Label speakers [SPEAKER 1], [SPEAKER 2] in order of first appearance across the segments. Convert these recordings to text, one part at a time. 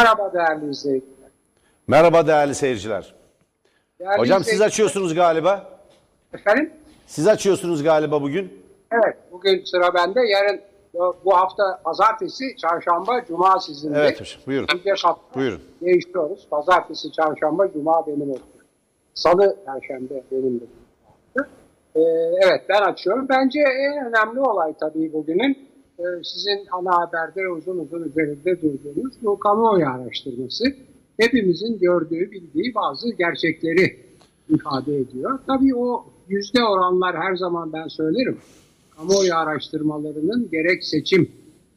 [SPEAKER 1] Merhaba değerli izleyiciler.
[SPEAKER 2] Merhaba değerli seyirciler.
[SPEAKER 1] Değerli
[SPEAKER 2] Hocam siz açıyorsunuz galiba.
[SPEAKER 1] Efendim?
[SPEAKER 2] Siz açıyorsunuz galiba bugün.
[SPEAKER 1] Evet, bugün sıra bende. Yarın bu- hafta pazartesi, çarşamba, cuma sizin.
[SPEAKER 2] Evet hocam, buyurun. Buyurun.
[SPEAKER 1] değiştiriyoruz. Pazartesi, çarşamba, cuma benim olacak. Salı, perşembe benim de. Ee, evet ben açıyorum. Bence en önemli olay tabii bugünün sizin ana haberde uzun uzun üzerinde durduğunuz bu kamuoyu araştırması. Hepimizin gördüğü, bildiği bazı gerçekleri ifade ediyor. Tabii o yüzde oranlar her zaman ben söylerim. Kamuoyu araştırmalarının gerek seçim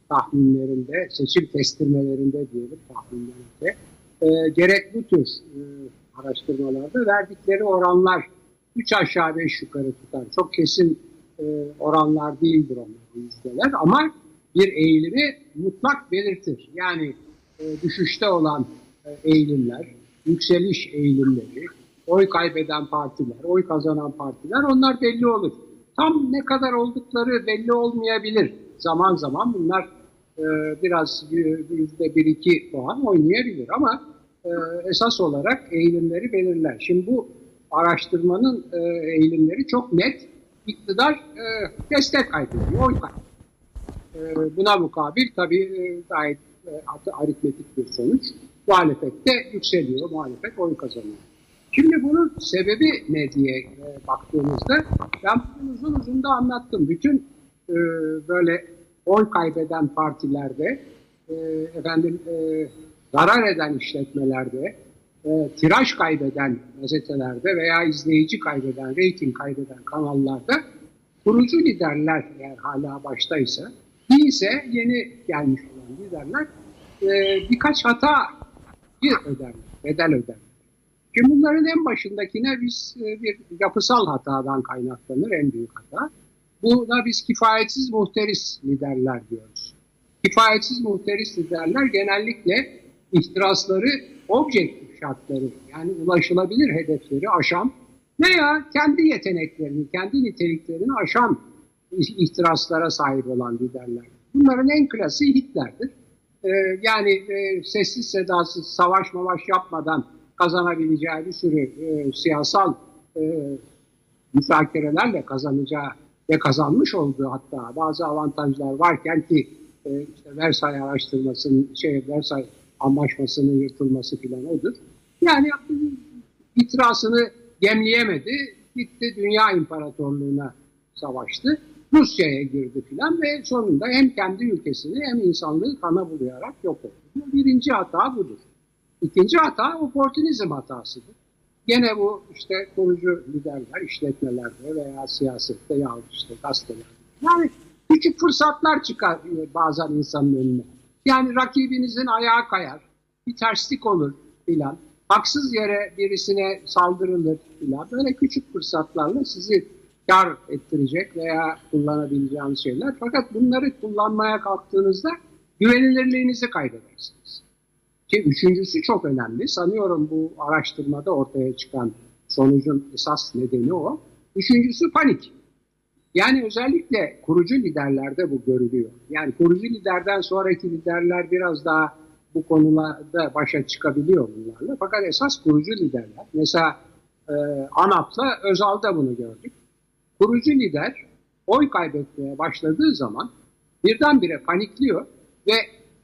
[SPEAKER 1] tahminlerinde, seçim kestirmelerinde diyelim tahminlerinde, e, gerek bu tür e, araştırmalarda verdikleri oranlar 3 aşağı 5 yukarı tutar. Çok kesin e, oranlar değildir onlar yüzdeler ama bir eğilimi mutlak belirtir. Yani e, düşüşte olan e, eğilimler, yükseliş eğilimleri, oy kaybeden partiler, oy kazanan partiler onlar belli olur. Tam ne kadar oldukları belli olmayabilir. Zaman zaman bunlar biraz yüzde bir iki puan oynayabilir ama esas olarak eğilimleri belirler. Şimdi bu araştırmanın eğilimleri çok net. İktidar e, destek kaybediyor, oy kaybediyor. E, buna mukabil tabii e, gayet e, aritmetik bir sonuç. Muhalefet de yükseliyor, muhalefet oy kazanıyor. Şimdi bunun sebebi ne diye e, baktığımızda ben bunu uzun uzun da anlattım. Bütün e, böyle oy kaybeden partilerde, e, efendim e, zarar eden işletmelerde, e, tiraj kaybeden gazetelerde veya izleyici kaybeden, reyting kaybeden kanallarda kurucu liderler eğer hala baştaysa, değilse yeni gelmiş olan liderler e, birkaç hata bir öder, bedel öder. Şimdi bunların en başındakine biz e, bir yapısal hatadan kaynaklanır en büyük hata. Buna biz kifayetsiz muhteris liderler diyoruz. Kifayetsiz muhteris liderler genellikle ihtirasları objektif şartları yani ulaşılabilir hedefleri aşan veya kendi yeteneklerini, kendi niteliklerini aşan ihtiraslara sahip olan liderler. Bunların en klasiği Hitler'dir. Ee, yani e, sessiz sedasız savaş mavaş yapmadan kazanabileceği bir sürü e, siyasal e, müzakerelerle kazanacağı ve kazanmış olduğu hatta bazı avantajlar varken ki e, işte Versay araştırmasının şey Versay anlaşmasının yırtılması filan odur. Yani itirazını gemleyemedi. Gitti Dünya İmparatorluğu'na savaştı. Rusya'ya girdi filan ve sonunda hem kendi ülkesini hem insanlığı kana bulayarak yok etti. Birinci hata budur. İkinci hata oportunizm hatasıdır. Gene bu işte kurucu liderler işletmelerde veya siyasette ya işte gazetelerde. Yani küçük fırsatlar çıkar bazen insanın önüne. Yani rakibinizin ayağı kayar, bir terslik olur filan. Haksız yere birisine saldırılır filan. Böyle küçük fırsatlarla sizi kar ettirecek veya kullanabileceğiniz şeyler. Fakat bunları kullanmaya kalktığınızda güvenilirliğinizi kaybedersiniz. Ki üçüncüsü çok önemli. Sanıyorum bu araştırmada ortaya çıkan sonucun esas nedeni o. Üçüncüsü panik. Yani özellikle kurucu liderlerde bu görülüyor. Yani kurucu liderden sonraki liderler biraz daha bu konularda başa çıkabiliyor bunlarla. Fakat esas kurucu liderler. Mesela e, ANAP'la Özal'da bunu gördük. Kurucu lider oy kaybetmeye başladığı zaman birdenbire panikliyor ve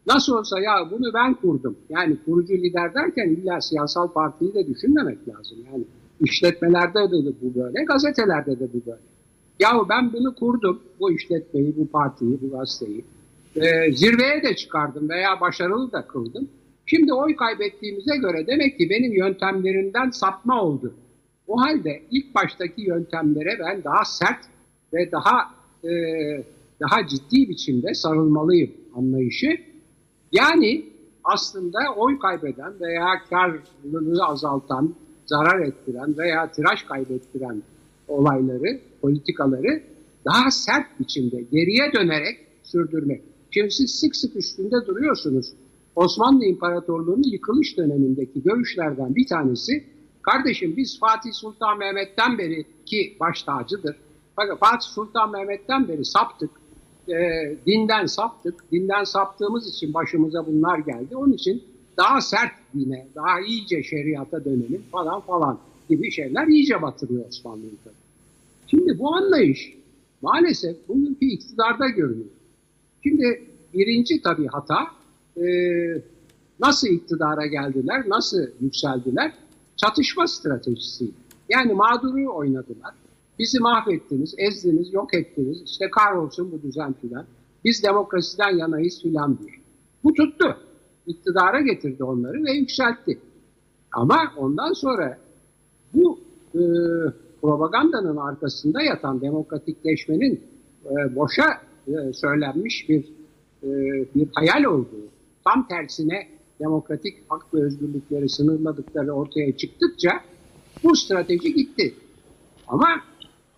[SPEAKER 1] nasıl olsa ya bunu ben kurdum. Yani kurucu lider derken illa siyasal partiyi de düşünmemek lazım. Yani işletmelerde de bu böyle, gazetelerde de bu böyle. Yahu ben bunu kurdum, bu işletmeyi, bu partiyi, bu gazeteyi. Ee, zirveye de çıkardım veya başarılı da kıldım. Şimdi oy kaybettiğimize göre demek ki benim yöntemlerimden sapma oldu. O halde ilk baştaki yöntemlere ben daha sert ve daha e, daha ciddi biçimde sarılmalıyım anlayışı. Yani aslında oy kaybeden veya karlılığı azaltan, zarar ettiren veya tiraj kaybettiren olayları, politikaları daha sert biçimde geriye dönerek sürdürmek. Şimdi siz sık sık üstünde duruyorsunuz. Osmanlı İmparatorluğu'nun yıkılış dönemindeki görüşlerden bir tanesi, kardeşim biz Fatih Sultan Mehmet'ten beri ki baş tacıdır. Fatih Sultan Mehmet'ten beri saptık, e, dinden saptık. Dinden saptığımız için başımıza bunlar geldi. Onun için daha sert dine, daha iyice şeriata dönelim falan falan gibi şeyler iyice batırıyor Osmanlı'yı. Şimdi bu anlayış maalesef bugünkü iktidarda görünüyor. Şimdi birinci tabii hata e, nasıl iktidara geldiler, nasıl yükseldiler? Çatışma stratejisi. Yani mağduru oynadılar. Bizi mahvettiniz, ezdiniz, yok ettiniz. İşte kahrolsun bu düzen filan. Biz demokrasiden yanayız filan diye. Bu tuttu. İktidara getirdi onları ve yükseltti. Ama ondan sonra bu e, propagandanın arkasında yatan demokratikleşmenin e, boşa söylenmiş bir e, bir hayal olduğu, tam tersine demokratik hak ve özgürlükleri sınırladıkları ortaya çıktıkça bu strateji gitti. Ama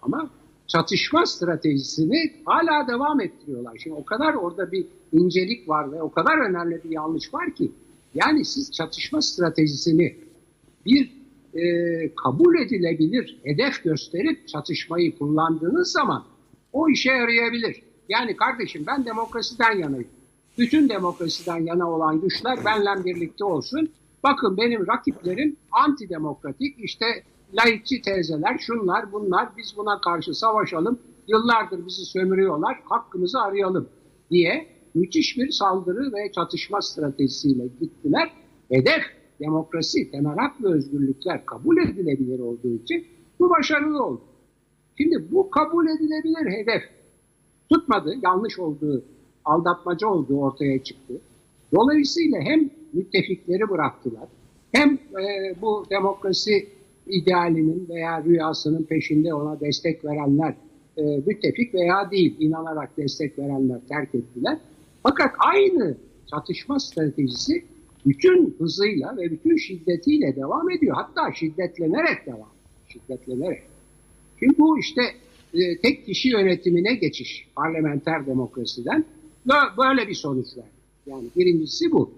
[SPEAKER 1] ama çatışma stratejisini hala devam ettiriyorlar. Şimdi o kadar orada bir incelik var ve o kadar önemli bir yanlış var ki yani siz çatışma stratejisini bir e, kabul edilebilir hedef gösterip çatışmayı kullandığınız zaman o işe yarayabilir. Yani kardeşim ben demokrasiden yanayım. Bütün demokrasiden yana olan güçler benle birlikte olsun. Bakın benim rakiplerim antidemokratik işte laikçi teyzeler şunlar bunlar biz buna karşı savaşalım. Yıllardır bizi sömürüyorlar hakkımızı arayalım diye müthiş bir saldırı ve çatışma stratejisiyle gittiler. Hedef demokrasi, temel hak ve özgürlükler kabul edilebilir olduğu için bu başarılı oldu. Şimdi bu kabul edilebilir hedef tutmadı, yanlış olduğu, aldatmaca olduğu ortaya çıktı. Dolayısıyla hem müttefikleri bıraktılar, hem e, bu demokrasi idealinin veya rüyasının peşinde ona destek verenler e, müttefik veya değil, inanarak destek verenler terk ettiler. Fakat aynı çatışma stratejisi bütün hızıyla ve bütün şiddetiyle devam ediyor. Hatta şiddetlenerek devam. Şiddetlenerek. Çünkü bu işte e, tek kişi yönetimine geçiş parlamenter demokrasiden böyle bir sonuç verdi. Yani birincisi bu.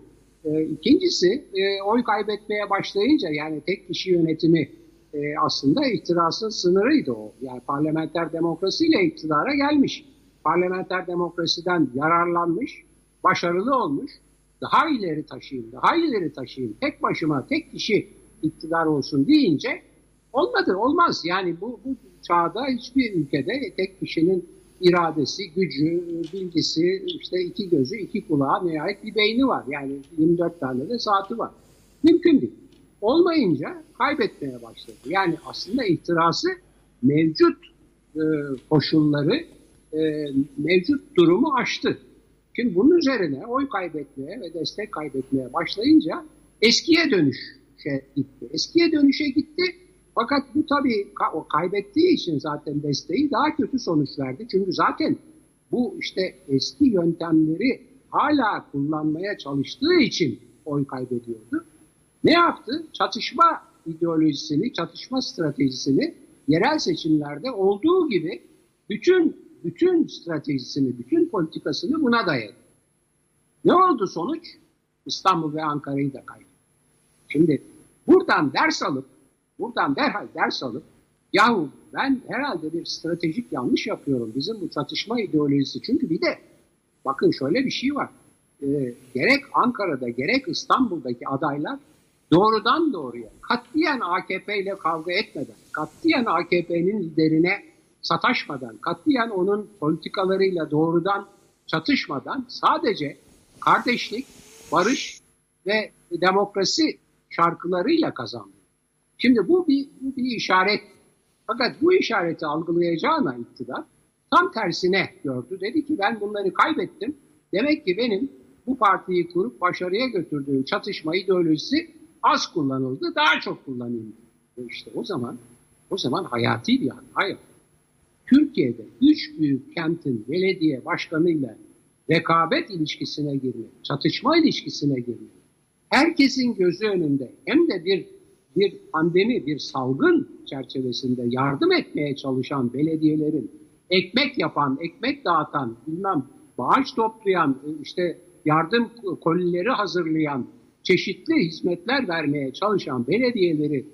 [SPEAKER 1] E, ikincisi e, oy kaybetmeye başlayınca yani tek kişi yönetimi e, aslında ihtirasın sınırıydı o. Yani parlamenter demokrasiyle iktidara gelmiş. Parlamenter demokrasiden yararlanmış, başarılı olmuş. Daha ileri taşıyayım, daha ileri taşıyayım. Tek başıma, tek kişi iktidar olsun deyince olmadı, olmaz. Yani bu, bu çağda hiçbir ülkede tek kişinin iradesi, gücü, bilgisi, işte iki gözü, iki kulağı nihayet bir beyni var. Yani 24 tane de saati var. Mümkün değil. Olmayınca kaybetmeye başladı. Yani aslında ihtirası mevcut e, koşulları, e, mevcut durumu aştı. Şimdi bunun üzerine oy kaybetmeye ve destek kaybetmeye başlayınca eskiye dönüş şey gitti. Eskiye dönüşe gitti fakat bu tabii o kaybettiği için zaten desteği daha kötü sonuç verdi. Çünkü zaten bu işte eski yöntemleri hala kullanmaya çalıştığı için oy kaybediyordu. Ne yaptı? Çatışma ideolojisini, çatışma stratejisini yerel seçimlerde olduğu gibi bütün bütün stratejisini, bütün politikasını buna dayadı. Ne oldu sonuç? İstanbul ve Ankara'yı da kaybetti. Şimdi buradan ders alıp buradan derhal ders alıp yahu ben herhalde bir stratejik yanlış yapıyorum bizim bu çatışma ideolojisi. Çünkü bir de bakın şöyle bir şey var. E, gerek Ankara'da gerek İstanbul'daki adaylar doğrudan doğruya katiyen AKP ile kavga etmeden, katiyen AKP'nin liderine sataşmadan, katiyen onun politikalarıyla doğrudan çatışmadan sadece kardeşlik, barış ve demokrasi şarkılarıyla kazandı. Şimdi bu bir, bir işaret. Fakat bu işareti algılayacağına iktidar tam tersine gördü. Dedi ki ben bunları kaybettim. Demek ki benim bu partiyi kurup başarıya götürdüğüm çatışma ideolojisi az kullanıldı, daha çok kullanıldı. Ve işte o zaman o zaman hayati bir hata yaptı. Türkiye'de üç büyük kentin belediye başkanıyla rekabet ilişkisine girmek, çatışma ilişkisine girmek, herkesin gözü önünde hem de bir bir pandemi, bir salgın çerçevesinde yardım etmeye çalışan belediyelerin ekmek yapan, ekmek dağıtan, bilmem bağış toplayan, işte yardım kolileri hazırlayan, çeşitli hizmetler vermeye çalışan belediyeleri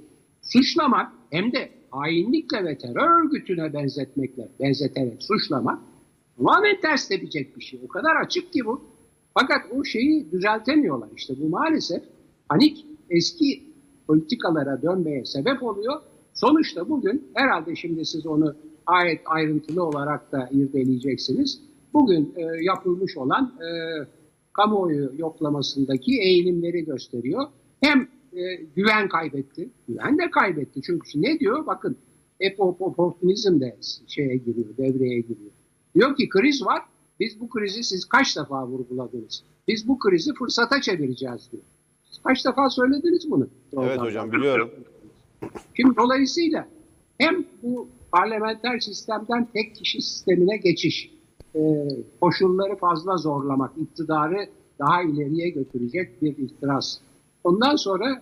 [SPEAKER 1] suçlamak hem de hainlikle ve terör örgütüne benzetmekle, benzeterek suçlamak tamamen ters tepecek bir şey. O kadar açık ki bu. Fakat o şeyi düzeltemiyorlar. İşte bu maalesef panik eski politikalara dönmeye sebep oluyor. Sonuçta bugün herhalde şimdi siz onu ayet ayrıntılı olarak da irdeleyeceksiniz. Bugün e, yapılmış olan e, kamuoyu yoklamasındaki eğilimleri gösteriyor. Hem e, güven kaybetti, güven de kaybetti. Çünkü ne diyor? Bakın hep de şeye giriyor, devreye giriyor. Diyor ki kriz var, biz bu krizi siz kaç defa vurguladınız? Biz bu krizi fırsata çevireceğiz diyor. Kaç defa söylediniz bunu?
[SPEAKER 2] Evet hocam biliyorum.
[SPEAKER 1] Şimdi dolayısıyla hem bu parlamenter sistemden tek kişi sistemine geçiş, e, koşulları fazla zorlamak, iktidarı daha ileriye götürecek bir itiraz. Ondan sonra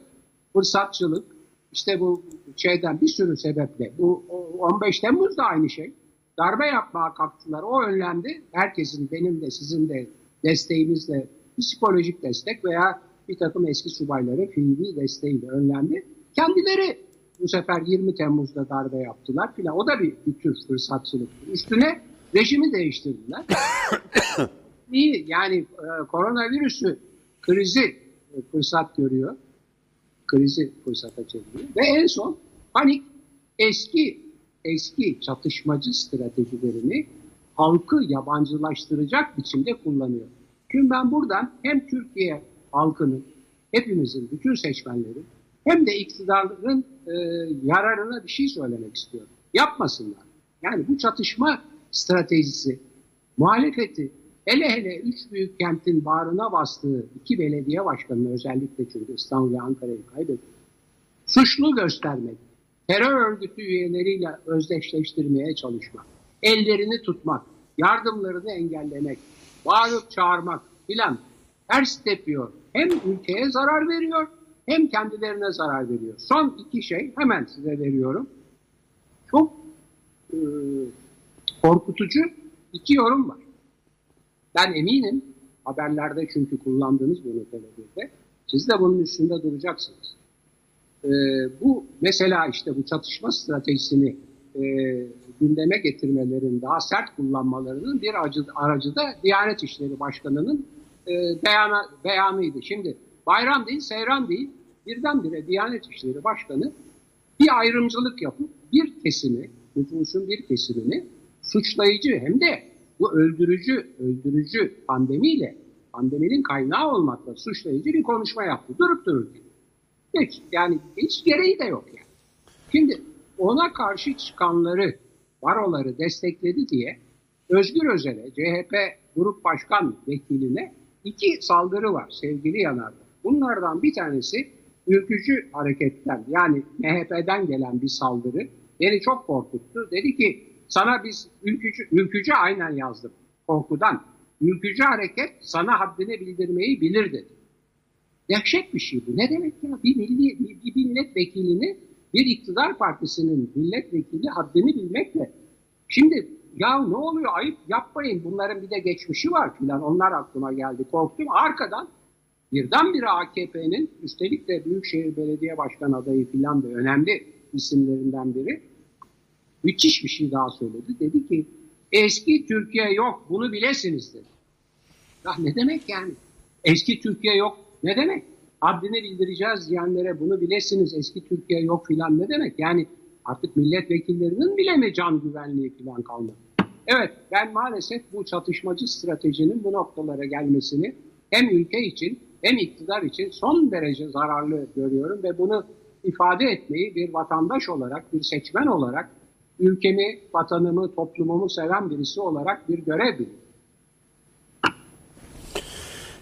[SPEAKER 1] fırsatçılık, işte bu şeyden bir sürü sebeple, bu 15 Temmuz da aynı şey. Darbe yapmaya kalktılar, o önlendi. Herkesin, benim de sizin de desteğimizle psikolojik destek veya bir takım eski subayları fiili desteğiyle önlendi. Kendileri bu sefer 20 Temmuz'da darbe yaptılar filan. O da bir, bir tür fırsatçılık. Üstüne rejimi değiştirdiler. İyi yani e, koronavirüsü krizi e, fırsat görüyor. Krizi fırsata çeviriyor. Ve en son panik eski eski çatışmacı stratejilerini halkı yabancılaştıracak biçimde kullanıyor. Şimdi ben buradan hem Türkiye halkının, hepimizin, bütün seçmenlerin hem de iktidarların e, yararına bir şey söylemek istiyorum. Yapmasınlar. Yani bu çatışma stratejisi, muhalefeti, hele hele üç büyük kentin bağrına bastığı iki belediye başkanını özellikle çünkü İstanbul ve Ankara'yı kaybetti. Suçlu göstermek, terör örgütü üyeleriyle özdeşleştirmeye çalışmak, ellerini tutmak, yardımlarını engellemek, bağırıp çağırmak filan ters tepiyor. Hem ülkeye zarar veriyor hem kendilerine zarar veriyor. Son iki şey hemen size veriyorum. Çok e, korkutucu iki yorum var. Ben eminim haberlerde çünkü kullandığınız bunu televizyonda. Siz de bunun üstünde duracaksınız. E, bu mesela işte bu çatışma stratejisini e, gündeme getirmelerin daha sert kullanmalarının bir aracı, aracı da Diyanet İşleri Başkanı'nın e, beyana, beyanıydı. Şimdi bayram değil, seyran değil birdenbire Diyanet İşleri Başkanı bir ayrımcılık yapıp bir kesimi, nüfusun bir kesimini suçlayıcı hem de bu öldürücü, öldürücü pandemiyle, pandeminin kaynağı olmakla suçlayıcı bir konuşma yaptı. Durup dururken. Hiç, yani hiç gereği de yok yani. Şimdi ona karşı çıkanları, varoları destekledi diye Özgür Özel'e, CHP Grup Başkan Vekiline iki saldırı var sevgili yanarda. Bunlardan bir tanesi ülkücü hareketten yani MHP'den gelen bir saldırı beni çok korkuttu. Dedi ki sana biz ülkücü, ülkücü aynen yazdım korkudan. Ülkücü hareket sana haddini bildirmeyi bilir dedi. Dehşet bir şey bu. Ne demek ya? Bir, milli, bir, bir milletvekilini bir iktidar partisinin milletvekili haddini bilmekle. Şimdi ya ne oluyor ayıp yapmayın bunların bir de geçmişi var filan onlar aklıma geldi korktum. Arkadan birdenbire AKP'nin üstelik de Büyükşehir Belediye Başkan adayı filan da önemli isimlerinden biri müthiş bir şey daha söyledi. Dedi ki eski Türkiye yok bunu bilesiniz dedi. Ya ne demek yani? Eski Türkiye yok ne demek? Haddini bildireceğiz diyenlere bunu bilesiniz eski Türkiye yok filan ne demek? Yani artık milletvekillerinin bile mi can güvenliği filan kalmadı? Evet ben maalesef bu çatışmacı stratejinin bu noktalara gelmesini hem ülke için hem iktidar için son derece zararlı görüyorum ve bunu ifade etmeyi bir vatandaş olarak, bir seçmen olarak ülkemi, vatanımı, toplumumu seven birisi olarak bir görev biliyorum.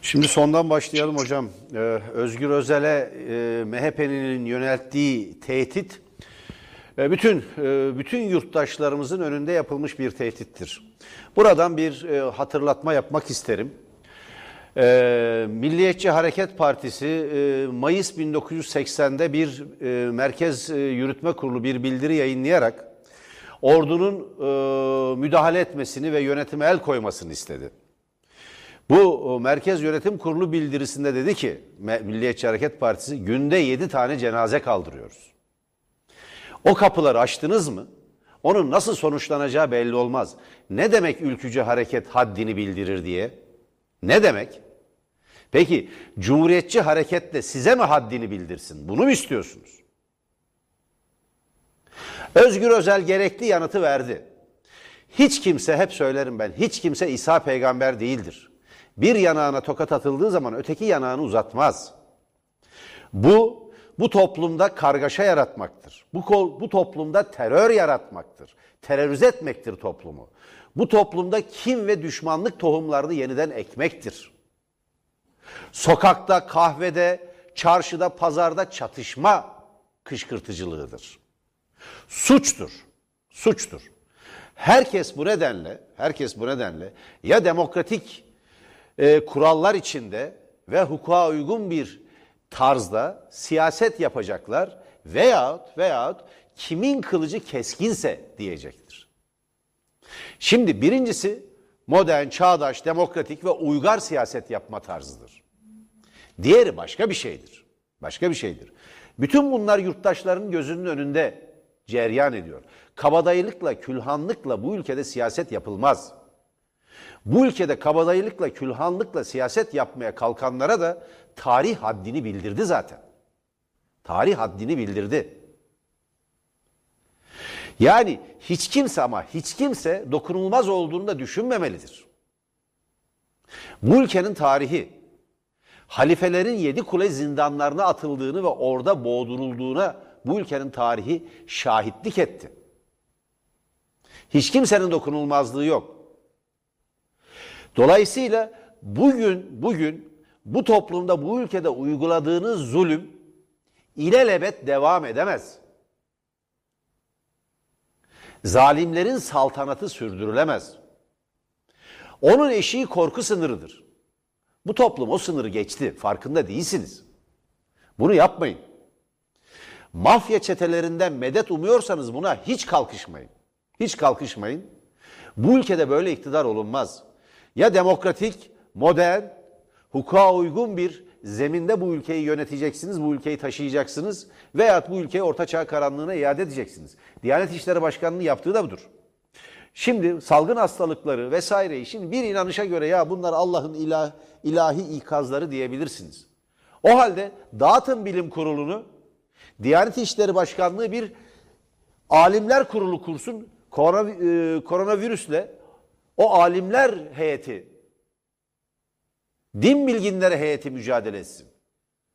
[SPEAKER 2] Şimdi sondan başlayalım hocam. Ee, Özgür Özel'e e, MHP'nin yönelttiği tehdit bütün e, bütün yurttaşlarımızın önünde yapılmış bir tehdittir. Buradan bir e, hatırlatma yapmak isterim. E, Milliyetçi Hareket Partisi e, Mayıs 1980'de bir e, Merkez e, Yürütme Kurulu bir bildiri yayınlayarak ordunun e, müdahale etmesini ve yönetime el koymasını istedi. Bu Merkez Yönetim Kurulu bildirisinde dedi ki Milliyetçi Hareket Partisi günde 7 tane cenaze kaldırıyoruz. O kapıları açtınız mı? Onun nasıl sonuçlanacağı belli olmaz. Ne demek ülkücü hareket haddini bildirir diye? Ne demek? Peki Cumhuriyetçi hareketle size mi haddini bildirsin? Bunu mu istiyorsunuz? Özgür Özel gerekli yanıtı verdi. Hiç kimse hep söylerim ben hiç kimse İsa peygamber değildir. Bir yanağına tokat atıldığı zaman öteki yanağını uzatmaz. Bu bu toplumda kargaşa yaratmaktır. Bu, bu toplumda terör yaratmaktır. Terörize etmektir toplumu. Bu toplumda kim ve düşmanlık tohumlarını yeniden ekmektir. Sokakta, kahvede, çarşıda, pazarda çatışma kışkırtıcılığıdır. Suçtur. Suçtur. Herkes bu nedenle, herkes bu nedenle ya demokratik e, kurallar içinde ve hukuka uygun bir tarzda siyaset yapacaklar veyahut veyahut kimin kılıcı keskinse diyecektir. Şimdi birincisi modern, çağdaş, demokratik ve uygar siyaset yapma tarzıdır. Diğeri başka bir şeydir. Başka bir şeydir. Bütün bunlar yurttaşların gözünün önünde ceryan ediyor. Kabadayılıkla, külhanlıkla bu ülkede siyaset yapılmaz. Bu ülkede kabadayılıkla, külhanlıkla siyaset yapmaya kalkanlara da tarih haddini bildirdi zaten. Tarih haddini bildirdi. Yani hiç kimse ama hiç kimse dokunulmaz olduğunu da düşünmemelidir. Bu ülkenin tarihi halifelerin yedi kule zindanlarına atıldığını ve orada boğdurulduğuna bu ülkenin tarihi şahitlik etti. Hiç kimsenin dokunulmazlığı yok. Dolayısıyla bugün bugün bu toplumda bu ülkede uyguladığınız zulüm ilelebet devam edemez. Zalimlerin saltanatı sürdürülemez. Onun eşiği korku sınırıdır. Bu toplum o sınırı geçti. Farkında değilsiniz. Bunu yapmayın. Mafya çetelerinden medet umuyorsanız buna hiç kalkışmayın. Hiç kalkışmayın. Bu ülkede böyle iktidar olunmaz. Ya demokratik, modern, hukuka uygun bir zeminde bu ülkeyi yöneteceksiniz, bu ülkeyi taşıyacaksınız veyahut bu ülkeyi ortaçağ karanlığına iade edeceksiniz. Diyanet İşleri Başkanı'nın yaptığı da budur. Şimdi salgın hastalıkları vesaireyi şimdi bir inanışa göre ya bunlar Allah'ın ilah, ilahi ikazları diyebilirsiniz. O halde dağıtın bilim kurulunu, Diyanet İşleri Başkanlığı bir alimler kurulu kursun, e, koronavirüsle o alimler heyeti Din bilginleri heyeti mücadele etsin.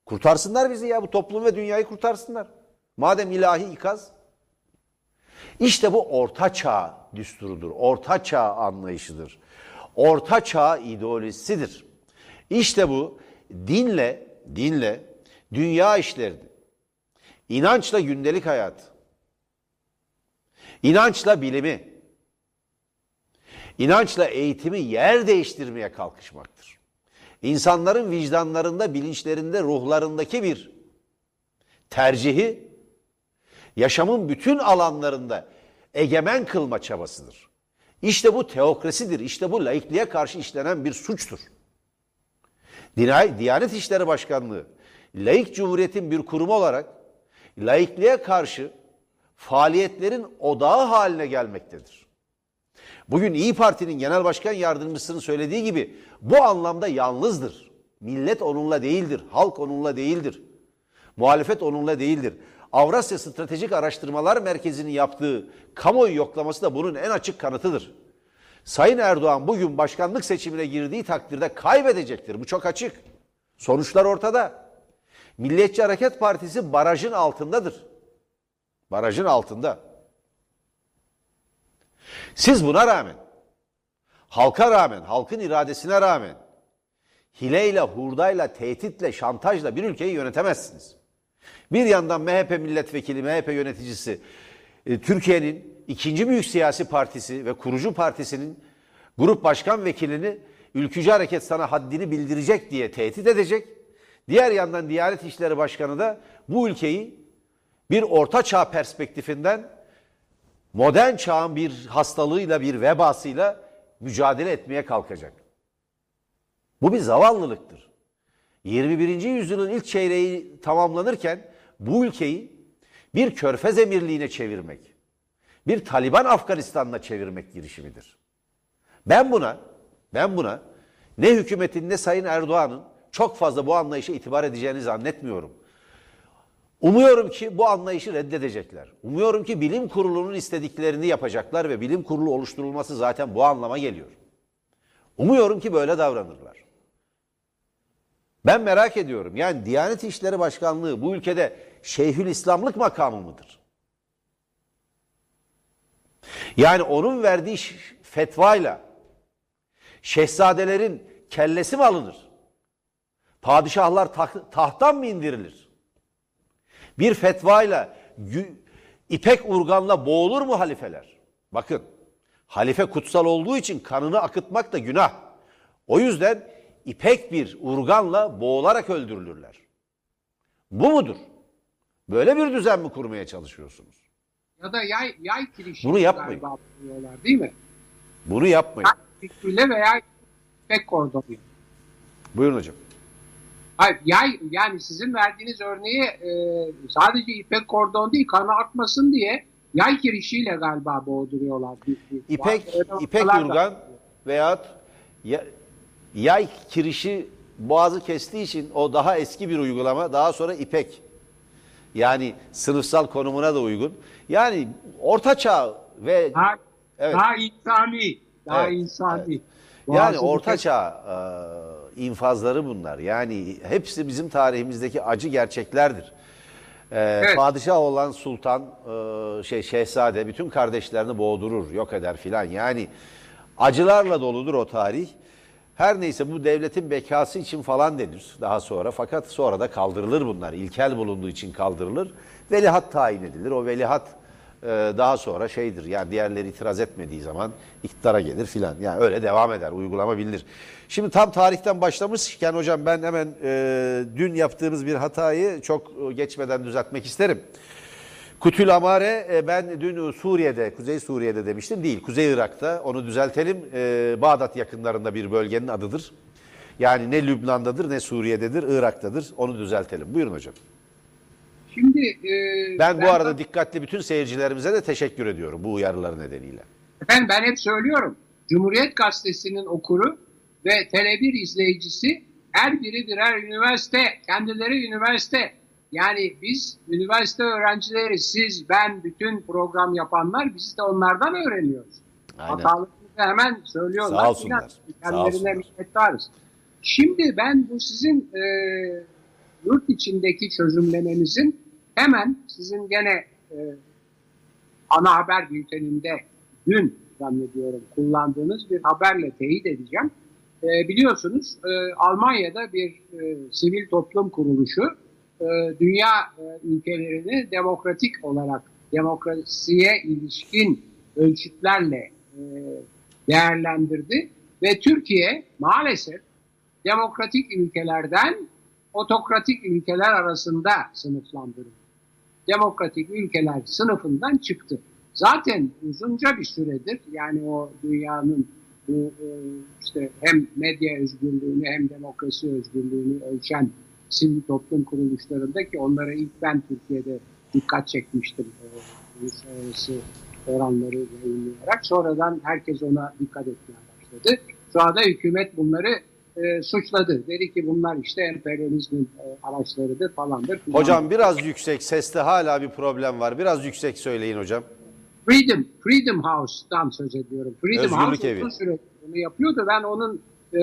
[SPEAKER 2] Kurtarsınlar bizi ya bu toplum ve dünyayı kurtarsınlar. Madem ilahi ikaz. İşte bu orta çağ düsturudur. Orta çağ anlayışıdır. Orta çağ ideolojisidir. İşte bu dinle, dinle dünya işlerini, inançla gündelik hayat, inançla bilimi, inançla eğitimi yer değiştirmeye kalkışmaktır insanların vicdanlarında, bilinçlerinde, ruhlarındaki bir tercihi yaşamın bütün alanlarında egemen kılma çabasıdır. İşte bu teokrasidir. İşte bu laikliğe karşı işlenen bir suçtur. Diyanet İşleri Başkanlığı, laik cumhuriyetin bir kurumu olarak laikliğe karşı faaliyetlerin odağı haline gelmektedir. Bugün İyi Parti'nin genel başkan yardımcısının söylediği gibi bu anlamda yalnızdır. Millet onunla değildir, halk onunla değildir. Muhalefet onunla değildir. Avrasya Stratejik Araştırmalar Merkezi'nin yaptığı kamuoyu yoklaması da bunun en açık kanıtıdır. Sayın Erdoğan bugün başkanlık seçimine girdiği takdirde kaybedecektir. Bu çok açık. Sonuçlar ortada. Milliyetçi Hareket Partisi barajın altındadır. Barajın altında. Siz buna rağmen, halka rağmen, halkın iradesine rağmen hileyle, hurdayla, tehditle, şantajla bir ülkeyi yönetemezsiniz. Bir yandan MHP milletvekili, MHP yöneticisi e, Türkiye'nin ikinci büyük siyasi partisi ve kurucu partisinin grup başkan vekilini ülkücü hareket sana haddini bildirecek diye tehdit edecek. Diğer yandan Diyanet İşleri Başkanı da bu ülkeyi bir orta çağ perspektifinden modern çağın bir hastalığıyla, bir vebasıyla mücadele etmeye kalkacak. Bu bir zavallılıktır. 21. yüzyılın ilk çeyreği tamamlanırken bu ülkeyi bir körfez emirliğine çevirmek, bir Taliban Afganistan'ına çevirmek girişimidir. Ben buna, ben buna ne hükümetin ne Sayın Erdoğan'ın çok fazla bu anlayışa itibar edeceğini zannetmiyorum. Umuyorum ki bu anlayışı reddedecekler. Umuyorum ki bilim kurulunun istediklerini yapacaklar ve bilim kurulu oluşturulması zaten bu anlama geliyor. Umuyorum ki böyle davranırlar. Ben merak ediyorum. Yani Diyanet İşleri Başkanlığı bu ülkede Şeyhül İslamlık makamı mıdır? Yani onun verdiği fetvayla şehzadelerin kellesi mi alınır? Padişahlar taht, tahttan mı indirilir? Bir fetvayla ipek urganla boğulur mu halifeler? Bakın halife kutsal olduğu için kanını akıtmak da günah. O yüzden ipek bir urganla boğularak öldürülürler. Bu mudur? Böyle bir düzen mi kurmaya çalışıyorsunuz?
[SPEAKER 1] Ya da yay, yay kirişi
[SPEAKER 2] Bunu yapmayın.
[SPEAKER 1] değil mi?
[SPEAKER 2] Bunu yapmayın.
[SPEAKER 1] Fikriyle veya ipek kordonu.
[SPEAKER 2] Buyurun hocam.
[SPEAKER 1] Hayır, yay, yani sizin verdiğiniz örneği e, sadece ipek kordon değil, kanı akmasın diye yay kirişiyle galiba boğduruyorlar.
[SPEAKER 2] İpek, ipek urgan veyahut ya, yay kirişi boğazı kestiği için o daha eski bir uygulama. Daha sonra ipek. Yani sınıfsal konumuna da uygun. Yani orta çağ ve
[SPEAKER 1] daha, evet. daha insani, daha evet, insani. Evet.
[SPEAKER 2] Yani orta çağ e, infazları bunlar. Yani hepsi bizim tarihimizdeki acı gerçeklerdir. E, evet. Padişah olan sultan, e, şey şehzade bütün kardeşlerini boğdurur, yok eder filan. Yani acılarla doludur o tarih. Her neyse bu devletin bekası için falan denir daha sonra. Fakat sonra da kaldırılır bunlar. İlkel bulunduğu için kaldırılır. Velihat tayin edilir. O velihat daha sonra şeydir yani diğerleri itiraz etmediği zaman iktidara gelir filan. Yani öyle devam eder. Uygulama bilinir. Şimdi tam tarihten başlamışken hocam ben hemen e, dün yaptığımız bir hatayı çok geçmeden düzeltmek isterim. Kutül Amare e, ben dün Suriye'de, Kuzey Suriye'de demiştim. Değil, Kuzey Irak'ta. Onu düzeltelim. E, Bağdat yakınlarında bir bölgenin adıdır. Yani ne Lübnan'dadır ne Suriye'dedir, Irak'tadır. Onu düzeltelim. Buyurun hocam.
[SPEAKER 1] Şimdi
[SPEAKER 2] e, ben, ben bu arada dikkatli bütün seyircilerimize de teşekkür ediyorum bu uyarılar nedeniyle.
[SPEAKER 1] Efendim ben hep söylüyorum. Cumhuriyet Gazetesi'nin okuru ve Tele1 izleyicisi her biri birer üniversite, kendileri üniversite. Yani biz üniversite öğrencileri, siz, ben, bütün program yapanlar biz de onlardan öğreniyoruz. Hatalarımızı hemen söylüyorlar.
[SPEAKER 2] Sağ olsunlar.
[SPEAKER 1] Kendilerine minnettarız. Şimdi ben bu sizin e, yurt içindeki çözümlemenizin hemen sizin gene e, ana haber bülteninde dün zannediyorum kullandığınız bir haberle teyit edeceğim. E, biliyorsunuz e, Almanya'da bir e, sivil toplum kuruluşu e, dünya e, ülkelerini demokratik olarak demokrasiye ilişkin ölçütlerle e, değerlendirdi ve Türkiye maalesef demokratik ülkelerden otokratik ülkeler arasında sınıflandırıldı. Demokratik ülkeler sınıfından çıktı. Zaten uzunca bir süredir yani o dünyanın bu işte hem medya özgürlüğünü hem demokrasi özgürlüğünü ölçen sivil toplum kuruluşlarında ki onlara ilk ben Türkiye'de dikkat çekmiştim e, uluslararası oranları yayınlayarak. Sonradan herkes ona dikkat etmeye başladı. Şu anda hükümet bunları e, suçladı. Dedi ki bunlar işte emperyalizmin e, araçlarıdır falandır.
[SPEAKER 2] Falan. Hocam biraz yüksek seste hala bir problem var. Biraz yüksek söyleyin hocam.
[SPEAKER 1] Freedom, Freedom House'dan söz ediyorum. Freedom
[SPEAKER 2] Özgürlük House evi.
[SPEAKER 1] uzun süre bunu yapıyordu. Ben onun e,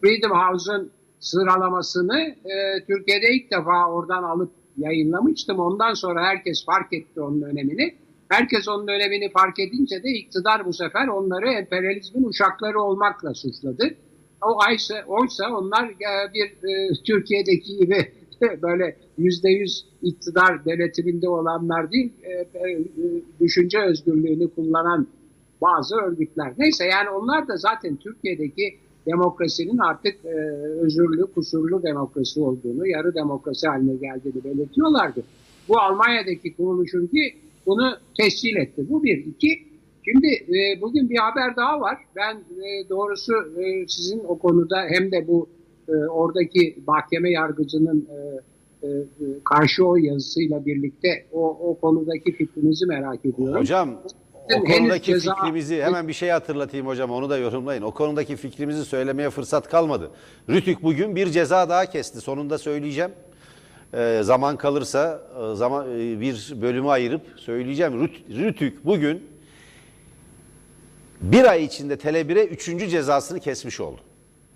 [SPEAKER 1] Freedom House'un sıralamasını e, Türkiye'de ilk defa oradan alıp yayınlamıştım. Ondan sonra herkes fark etti onun önemini. Herkes onun önemini fark edince de iktidar bu sefer onları emperyalizmin uşakları olmakla suçladı. O aysa, oysa onlar e, bir e, Türkiye'deki gibi böyle yüzde yüz iktidar denetiminde olanlar değil, e, düşünce özgürlüğünü kullanan bazı örgütler. Neyse yani onlar da zaten Türkiye'deki demokrasinin artık e, özürlü, kusurlu demokrasi olduğunu, yarı demokrasi haline geldiğini belirtiyorlardı. Bu Almanya'daki kuruluşun ki bunu tescil etti. Bu bir. iki. Şimdi e, bugün bir haber daha var. Ben e, doğrusu e, sizin o konuda hem de bu e, oradaki mahkeme yargıcının e, e, karşı o yazısıyla birlikte o, o konudaki fikrinizi merak ediyorum.
[SPEAKER 2] Hocam o konudaki
[SPEAKER 1] ceza-
[SPEAKER 2] fikrimizi hemen bir şey hatırlatayım hocam onu da yorumlayın. O konudaki fikrimizi söylemeye fırsat kalmadı. Rütük bugün bir ceza daha kesti. Sonunda söyleyeceğim. Ee, zaman kalırsa e, zaman e, bir bölümü ayırıp söyleyeceğim. Rüt- Rütük bugün bir ay içinde Tele1'e üçüncü cezasını kesmiş oldu.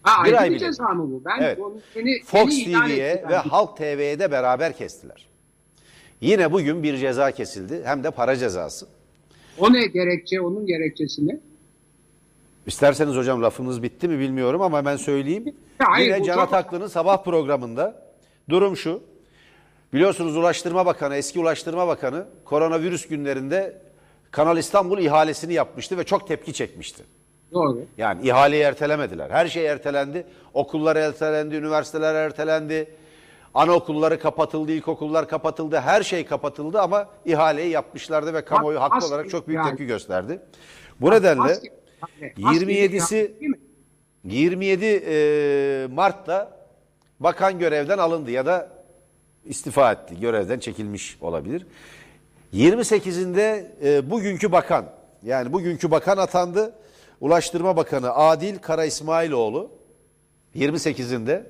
[SPEAKER 1] Ha,
[SPEAKER 2] bir ay
[SPEAKER 1] bir
[SPEAKER 2] bile.
[SPEAKER 1] ceza mı bu? Ben
[SPEAKER 2] Evet.
[SPEAKER 1] onu seni,
[SPEAKER 2] Fox TV'ye ve. Halk TV'ye de beraber kestiler. Yine bugün bir ceza kesildi. Hem de para cezası.
[SPEAKER 1] O ne gerekçe? Onun gerekçesi ne?
[SPEAKER 2] İsterseniz hocam lafınız bitti mi bilmiyorum ama ben söyleyeyim.
[SPEAKER 1] Hayır,
[SPEAKER 2] Yine Can
[SPEAKER 1] çok-
[SPEAKER 2] Ataklı'nın sabah programında durum şu. Biliyorsunuz Ulaştırma Bakanı, eski Ulaştırma Bakanı koronavirüs günlerinde Kanal İstanbul ihalesini yapmıştı ve çok tepki çekmişti.
[SPEAKER 1] Doğru.
[SPEAKER 2] Yani ihaleyi ertelemediler. Her şey ertelendi. Okullar ertelendi, üniversiteler ertelendi. Anaokulları kapatıldı, ilkokullar kapatıldı. Her şey kapatıldı ama ihaleyi yapmışlardı ve kamuoyu haklı
[SPEAKER 1] Maske-
[SPEAKER 2] olarak çok büyük
[SPEAKER 1] yani-
[SPEAKER 2] tepki gösterdi. Bu nedenle
[SPEAKER 1] Maske- maske-
[SPEAKER 2] 27'si
[SPEAKER 1] değil mi?
[SPEAKER 2] 27 e, Mart'ta bakan görevden alındı ya da istifa etti. Görevden çekilmiş olabilir. 28'inde e, bugünkü bakan yani bugünkü bakan atandı. Ulaştırma Bakanı Adil Kara İsmailoğlu 28'inde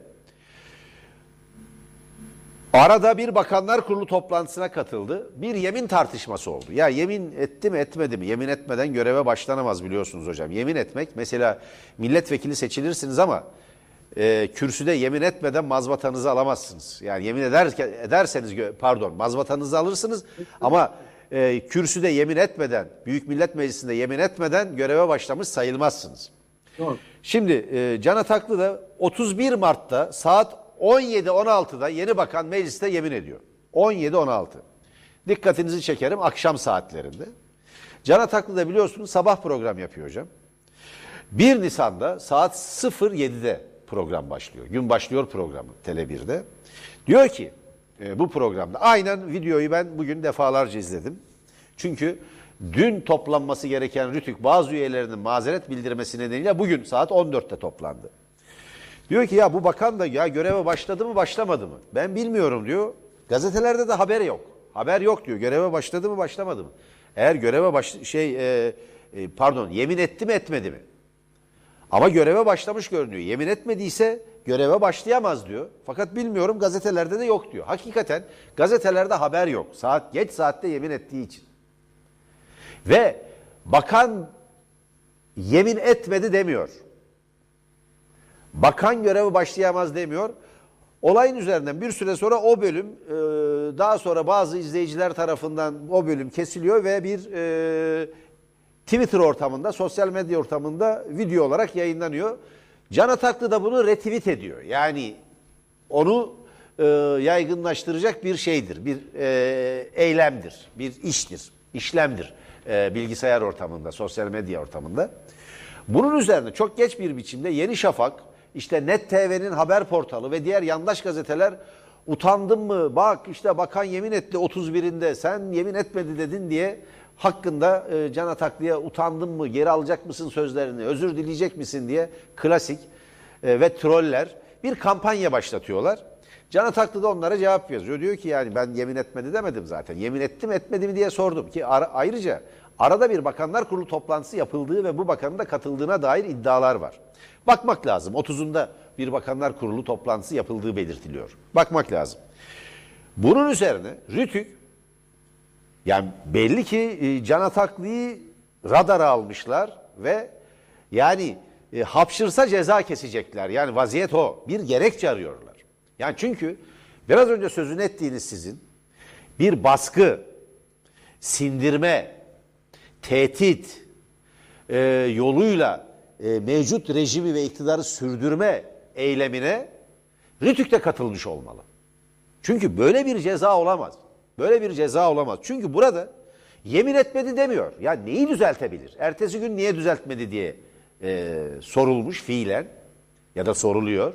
[SPEAKER 2] Arada bir bakanlar kurulu toplantısına katıldı. Bir yemin tartışması oldu. Ya yemin etti mi etmedi mi? Yemin etmeden göreve başlanamaz biliyorsunuz hocam. Yemin etmek mesela milletvekili seçilirsiniz ama e, kürsüde yemin etmeden mazbatanızı alamazsınız. Yani yemin eder, ederseniz pardon mazbatanızı alırsınız ama e, kürsüde yemin etmeden Büyük Millet Meclisi'nde yemin etmeden göreve başlamış sayılmazsınız.
[SPEAKER 1] Doğru.
[SPEAKER 2] Şimdi e, Can Ataklı da 31 Mart'ta saat 17-16'da yeni bakan mecliste yemin ediyor. 17-16. Dikkatinizi çekerim akşam saatlerinde. Can Ataklı da biliyorsunuz sabah program yapıyor hocam. 1 Nisan'da saat 07'de program başlıyor. Gün başlıyor programı Tele1'de. Diyor ki e, bu programda aynen videoyu ben bugün defalarca izledim. Çünkü dün toplanması gereken Rütük bazı üyelerinin mazeret bildirmesi nedeniyle bugün saat 14'te toplandı. Diyor ki ya bu bakan da ya göreve başladı mı başlamadı mı? Ben bilmiyorum diyor. Gazetelerde de haber yok. Haber yok diyor. Göreve başladı mı başlamadı mı? Eğer göreve baş şey e, e, pardon yemin etti mi etmedi mi? Ama göreve başlamış görünüyor. Yemin etmediyse göreve başlayamaz diyor. Fakat bilmiyorum gazetelerde de yok diyor. Hakikaten gazetelerde haber yok. Saat geç saatte yemin ettiği için. Ve bakan yemin etmedi demiyor. Bakan görevi başlayamaz demiyor. Olayın üzerinden bir süre sonra o bölüm e, daha sonra bazı izleyiciler tarafından o bölüm kesiliyor ve bir e, Twitter ortamında, sosyal medya ortamında video olarak yayınlanıyor. Can Ataklı da bunu retweet ediyor. Yani onu e, yaygınlaştıracak bir şeydir, bir e, eylemdir, bir iştir, işlemdir e, bilgisayar ortamında, sosyal medya ortamında. Bunun üzerine çok geç bir biçimde Yeni Şafak, işte Net TV'nin haber portalı ve diğer yandaş gazeteler utandın mı? Bak işte bakan yemin etti 31'inde sen yemin etmedi dedin diye hakkında e, Can Ataklı'ya utandın mı? Geri alacak mısın sözlerini? Özür dileyecek misin diye klasik e, ve troller bir kampanya başlatıyorlar. Can Ataklı da onlara cevap yazıyor. Diyor ki yani ben yemin etmedi demedim zaten. Yemin ettim etmedi mi diye sordum ki ara- ayrıca arada bir bakanlar kurulu toplantısı yapıldığı ve bu bakanın da katıldığına dair iddialar var. Bakmak lazım. 30'unda bir bakanlar kurulu toplantısı yapıldığı belirtiliyor. Bakmak lazım. Bunun üzerine Rütük yani belli ki e, Can Ataklı'yı radara almışlar ve yani e, hapşırsa ceza kesecekler. Yani vaziyet o. Bir gerekçe arıyorlar. Yani çünkü biraz önce sözünü ettiğiniz sizin bir baskı, sindirme, tehdit e, yoluyla e, mevcut rejimi ve iktidarı sürdürme eylemine Rütük de katılmış olmalı. Çünkü böyle bir ceza olamaz. Böyle bir ceza olamaz. Çünkü burada yemin etmedi demiyor. Ya neyi düzeltebilir? Ertesi gün niye düzeltmedi diye e, sorulmuş fiilen ya da soruluyor.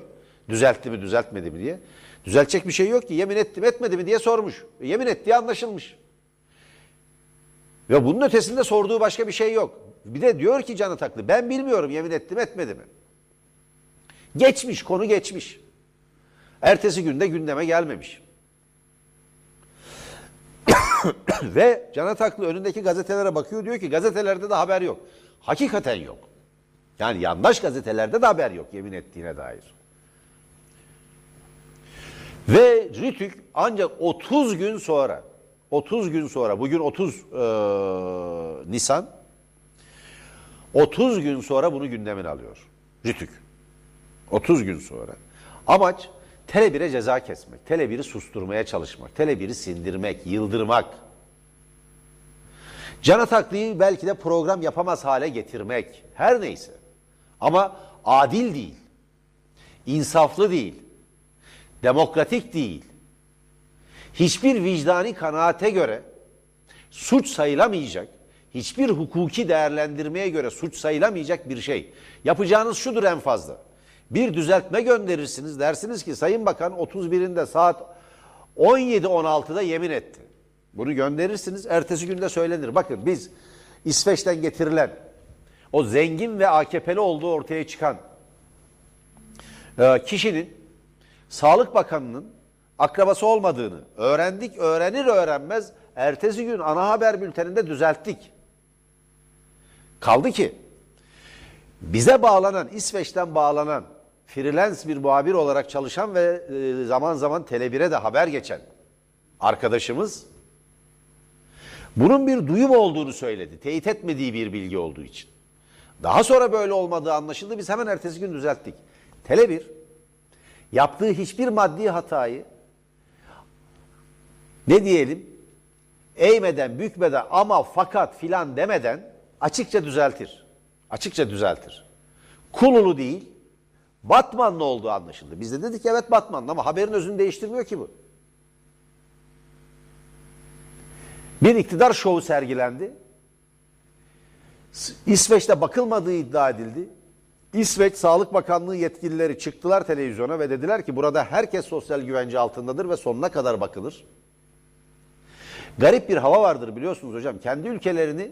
[SPEAKER 2] Düzeltti mi düzeltmedi mi diye. Düzeltecek bir şey yok ki. Yemin etti etmedi mi diye sormuş. E, yemin ettiği anlaşılmış. Ve bunun ötesinde sorduğu başka bir şey yok. Bir de diyor ki Can Ataklı ben bilmiyorum yemin etti mi etmedi mi. Geçmiş konu geçmiş. Ertesi günde gündeme gelmemiş. Ve Can Ataklı önündeki gazetelere bakıyor diyor ki gazetelerde de haber yok. Hakikaten yok. Yani yandaş gazetelerde de haber yok yemin ettiğine dair. Ve Rütük ancak 30 gün sonra 30 gün sonra bugün 30 e, Nisan 30 gün sonra bunu gündemine alıyor. Rütük. 30 gün sonra. Amaç Tele1'e ceza kesmek, Tele1'i susturmaya çalışmak, Tele1'i sindirmek, yıldırmak. Can Ataklı'yı belki de program yapamaz hale getirmek. Her neyse. Ama adil değil. insaflı değil. Demokratik değil. Hiçbir vicdani kanaate göre suç sayılamayacak, hiçbir hukuki değerlendirmeye göre suç sayılamayacak bir şey. Yapacağınız şudur en fazla. Bir düzeltme gönderirsiniz. Dersiniz ki Sayın Bakan 31'inde saat 17-16'da yemin etti. Bunu gönderirsiniz. Ertesi günde söylenir. Bakın biz İsveç'ten getirilen o zengin ve AKP'li olduğu ortaya çıkan e, kişinin Sağlık Bakanı'nın akrabası olmadığını öğrendik. Öğrenir öğrenmez ertesi gün ana haber bülteninde düzelttik. Kaldı ki bize bağlanan, İsveç'ten bağlanan freelance bir muhabir olarak çalışan ve e, zaman zaman Tele1'e de haber geçen arkadaşımız bunun bir duyum olduğunu söyledi. Teyit etmediği bir bilgi olduğu için. Daha sonra böyle olmadığı anlaşıldı. Biz hemen ertesi gün düzelttik. Tele1 yaptığı hiçbir maddi hatayı ne diyelim eğmeden, bükmeden ama fakat filan demeden açıkça düzeltir. Açıkça düzeltir. Kululu değil, Batmanlı olduğu anlaşıldı. Biz de dedik evet Batmanlı ama haberin özünü değiştirmiyor ki bu. Bir iktidar şovu sergilendi. İsveç'te bakılmadığı iddia edildi. İsveç Sağlık Bakanlığı yetkilileri çıktılar televizyona ve dediler ki burada herkes sosyal güvence altındadır ve sonuna kadar bakılır. Garip bir hava vardır biliyorsunuz hocam. Kendi ülkelerini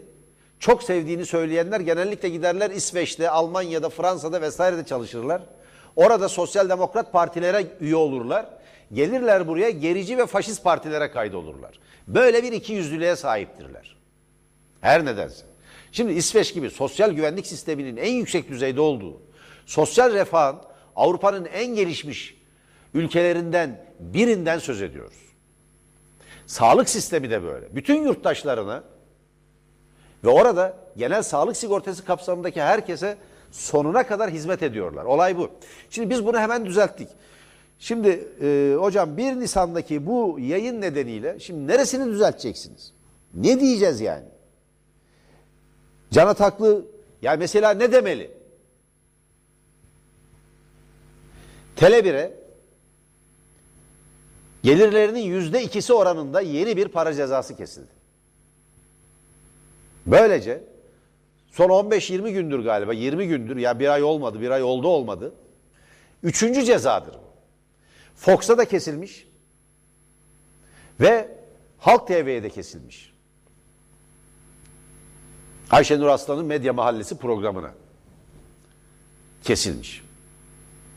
[SPEAKER 2] çok sevdiğini söyleyenler genellikle giderler İsveç'te, Almanya'da, Fransa'da vesairede çalışırlar. Orada sosyal demokrat partilere üye olurlar. Gelirler buraya gerici ve faşist partilere kaydolurlar. Böyle bir ikiyüzlülüğe sahiptirler. Her nedense. Şimdi İsveç gibi sosyal güvenlik sisteminin en yüksek düzeyde olduğu, sosyal refahın Avrupa'nın en gelişmiş ülkelerinden birinden söz ediyoruz. Sağlık sistemi de böyle. Bütün yurttaşlarına ve orada genel sağlık sigortası kapsamındaki herkese sonuna kadar hizmet ediyorlar. Olay bu. Şimdi biz bunu hemen düzelttik. Şimdi e, hocam 1 Nisan'daki bu yayın nedeniyle şimdi neresini düzelteceksiniz? Ne diyeceğiz yani? Can Ataklı ya mesela ne demeli? Tele1'e gelirlerinin yüzde ikisi oranında yeni bir para cezası kesildi. Böylece son 15-20 gündür galiba 20 gündür ya bir ay olmadı bir ay oldu olmadı. Üçüncü cezadır bu. Fox'a da kesilmiş ve Halk TV'ye de kesilmiş. Ayşenur Aslan'ın Medya Mahallesi programına kesilmiş.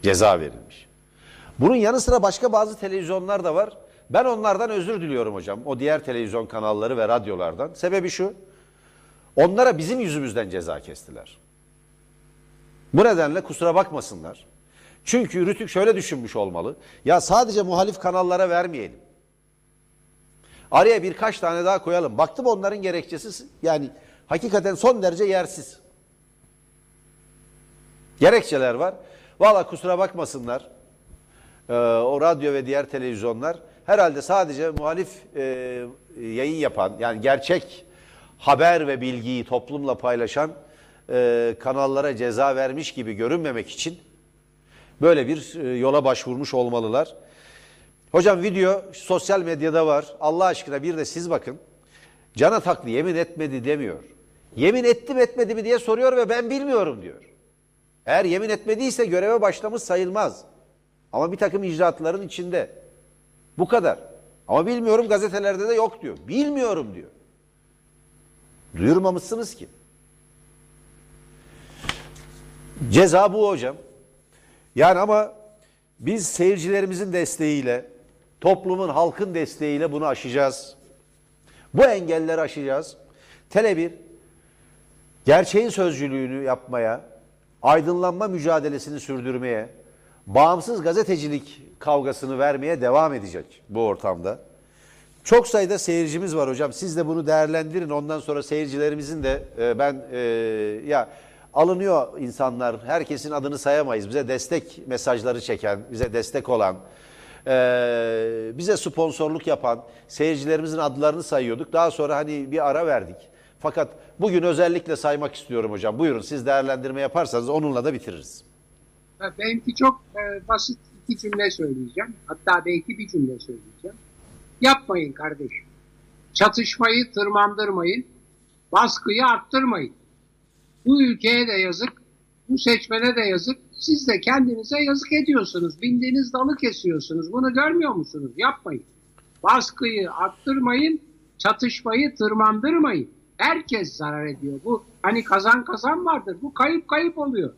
[SPEAKER 2] Ceza verilmiş. Bunun yanı sıra başka bazı televizyonlar da var. Ben onlardan özür diliyorum hocam. O diğer televizyon kanalları ve radyolardan. Sebebi şu. Onlara bizim yüzümüzden ceza kestiler. Bu nedenle kusura bakmasınlar. Çünkü Rütük şöyle düşünmüş olmalı. Ya sadece muhalif kanallara vermeyelim. Araya birkaç tane daha koyalım. Baktım onların gerekçesi yani hakikaten son derece yersiz. Gerekçeler var. Valla kusura bakmasınlar. Ee, o radyo ve diğer televizyonlar herhalde sadece muhalif e, yayın yapan yani gerçek haber ve bilgiyi toplumla paylaşan e, kanallara ceza vermiş gibi görünmemek için böyle bir e, yola başvurmuş olmalılar. Hocam video sosyal medyada var. Allah aşkına bir de siz bakın. Can Ataklı yemin etmedi demiyor. Yemin etti mi etmedi mi diye soruyor ve ben bilmiyorum diyor. Eğer yemin etmediyse göreve başlamış sayılmaz. Ama bir takım icraatların içinde. Bu kadar. Ama bilmiyorum gazetelerde de yok diyor. Bilmiyorum diyor. Duyurmamışsınız ki. Ceza bu hocam. Yani ama biz seyircilerimizin desteğiyle, toplumun, halkın desteğiyle bunu aşacağız. Bu engelleri aşacağız. Tele1 gerçeğin sözcülüğünü yapmaya, aydınlanma mücadelesini sürdürmeye, bağımsız gazetecilik kavgasını vermeye devam edecek bu ortamda. Çok sayıda seyircimiz var hocam. Siz de bunu değerlendirin. Ondan sonra seyircilerimizin de e, ben e, ya alınıyor insanlar. Herkesin adını sayamayız. Bize destek mesajları çeken, bize destek olan, e, bize sponsorluk yapan seyircilerimizin adlarını sayıyorduk. Daha sonra hani bir ara verdik. Fakat bugün özellikle saymak istiyorum hocam. Buyurun siz değerlendirme yaparsanız onunla da bitiririz.
[SPEAKER 1] Benimki çok e, basit iki cümle söyleyeceğim. Hatta belki bir cümle söyleyeceğim. Yapmayın kardeşim. Çatışmayı tırmandırmayın. Baskıyı arttırmayın. Bu ülkeye de yazık. Bu seçmene de yazık. Siz de kendinize yazık ediyorsunuz. Bindiğiniz dalı kesiyorsunuz. Bunu görmüyor musunuz? Yapmayın. Baskıyı arttırmayın. Çatışmayı tırmandırmayın. Herkes zarar ediyor. Bu hani kazan kazan vardır. Bu kayıp kayıp oluyor.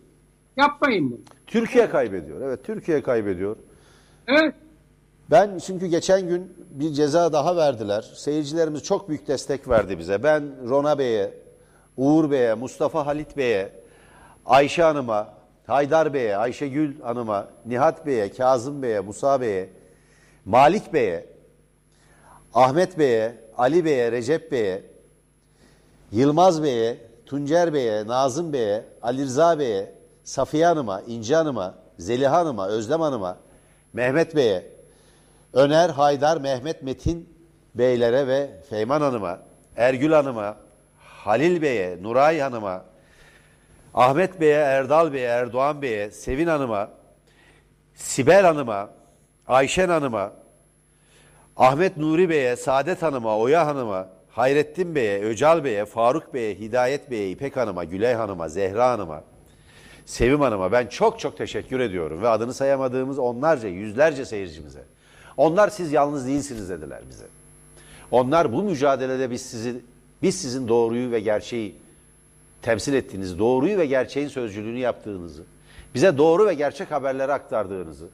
[SPEAKER 1] Yapmayın bunu.
[SPEAKER 2] Türkiye kaybediyor. Evet Türkiye kaybediyor.
[SPEAKER 1] Evet.
[SPEAKER 2] Ben çünkü geçen gün bir ceza daha verdiler. Seyircilerimiz çok büyük destek verdi bize. Ben Rona Bey'e, Uğur Bey'e, Mustafa Halit Bey'e, Ayşe Hanım'a, Haydar Bey'e, Ayşegül Hanım'a, Nihat Bey'e, Kazım Bey'e, Musa Bey'e, Malik Bey'e, Ahmet Bey'e, Ali Bey'e, Recep Bey'e, Yılmaz Bey'e, Tuncer Bey'e, Nazım Bey'e, Ali Rıza Bey'e, Safiye Hanım'a, İnci Hanım'a, Zeliha Hanım'a, Özlem Hanım'a, Mehmet Bey'e, Öner, Haydar, Mehmet, Metin Beylere ve Feyman Hanım'a, Ergül Hanım'a, Halil Bey'e, Nuray Hanım'a, Ahmet Bey'e, Erdal Bey'e, Erdoğan Bey'e, Sevin Hanım'a, Sibel Hanım'a, Ayşen Hanım'a, Ahmet Nuri Bey'e, Saadet Hanım'a, Oya Hanım'a, Hayrettin Bey'e, Öcal Bey'e, Faruk Bey'e, Hidayet Bey'e, İpek Hanım'a, Güley Hanım'a, Zehra Hanım'a, Sevim Hanım'a ben çok çok teşekkür ediyorum ve adını sayamadığımız onlarca, yüzlerce seyircimize. Onlar siz yalnız değilsiniz dediler bize. Onlar bu mücadelede biz sizi biz sizin doğruyu ve gerçeği temsil ettiğiniz, doğruyu ve gerçeğin sözcülüğünü yaptığınızı, bize doğru ve gerçek haberleri aktardığınızı,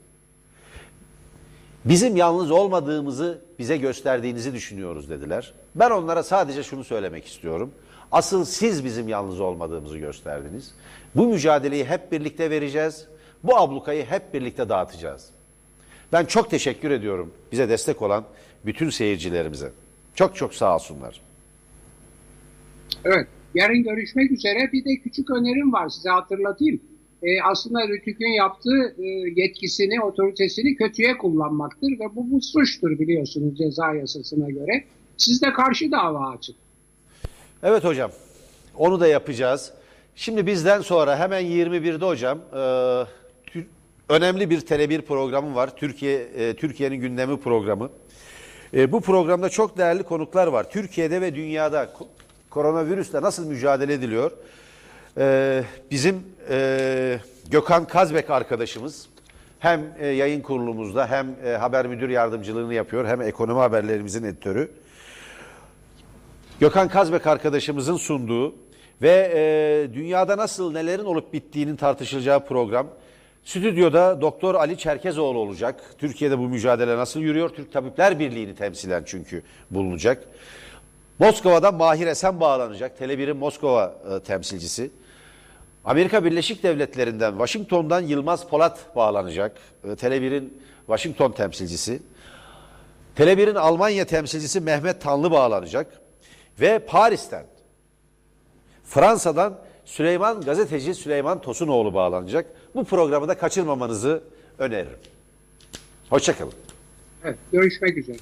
[SPEAKER 2] bizim yalnız olmadığımızı bize gösterdiğinizi düşünüyoruz dediler. Ben onlara sadece şunu söylemek istiyorum. Asıl siz bizim yalnız olmadığımızı gösterdiniz. Bu mücadeleyi hep birlikte vereceğiz. Bu ablukayı hep birlikte dağıtacağız. Ben çok teşekkür ediyorum bize destek olan bütün seyircilerimize. Çok çok sağ olsunlar.
[SPEAKER 1] Evet. Yarın görüşmek üzere. Bir de küçük önerim var size hatırlatayım. Ee, aslında Rütük'ün yaptığı e, yetkisini, otoritesini kötüye kullanmaktır ve bu, bu suçtur biliyorsunuz ceza yasasına göre. Siz de karşı dava açın.
[SPEAKER 2] Evet hocam. Onu da yapacağız. Şimdi bizden sonra hemen 21'de hocam e, önemli bir Tele1 programı var. Türkiye e, Türkiye'nin gündemi programı. E, bu programda çok değerli konuklar var. Türkiye'de ve dünyada ko- koronavirüsle nasıl mücadele ediliyor? E, bizim e, Gökhan Kazbek arkadaşımız hem e, yayın kurulumuzda hem e, haber müdür yardımcılığını yapıyor hem ekonomi haberlerimizin editörü. Gökhan Kazbek arkadaşımızın sunduğu ve e, dünyada nasıl nelerin olup bittiğinin tartışılacağı program. Stüdyoda Doktor Ali Çerkezoğlu olacak. Türkiye'de bu mücadele nasıl yürüyor? Türk Tabipler Birliği'ni temsilen çünkü bulunacak. Moskova'dan Mahir Esen bağlanacak. Tele1'in Moskova e, temsilcisi. Amerika Birleşik Devletleri'nden, Washington'dan Yılmaz Polat bağlanacak. E, Tele1'in Washington temsilcisi. Tele1'in Almanya temsilcisi Mehmet Tanlı bağlanacak. Ve Paris'ten, Fransa'dan Süleyman gazeteci Süleyman Tosunoğlu bağlanacak. Bu programı da kaçırmamanızı öneririm. Hoşçakalın.
[SPEAKER 1] Evet, görüşmek üzere.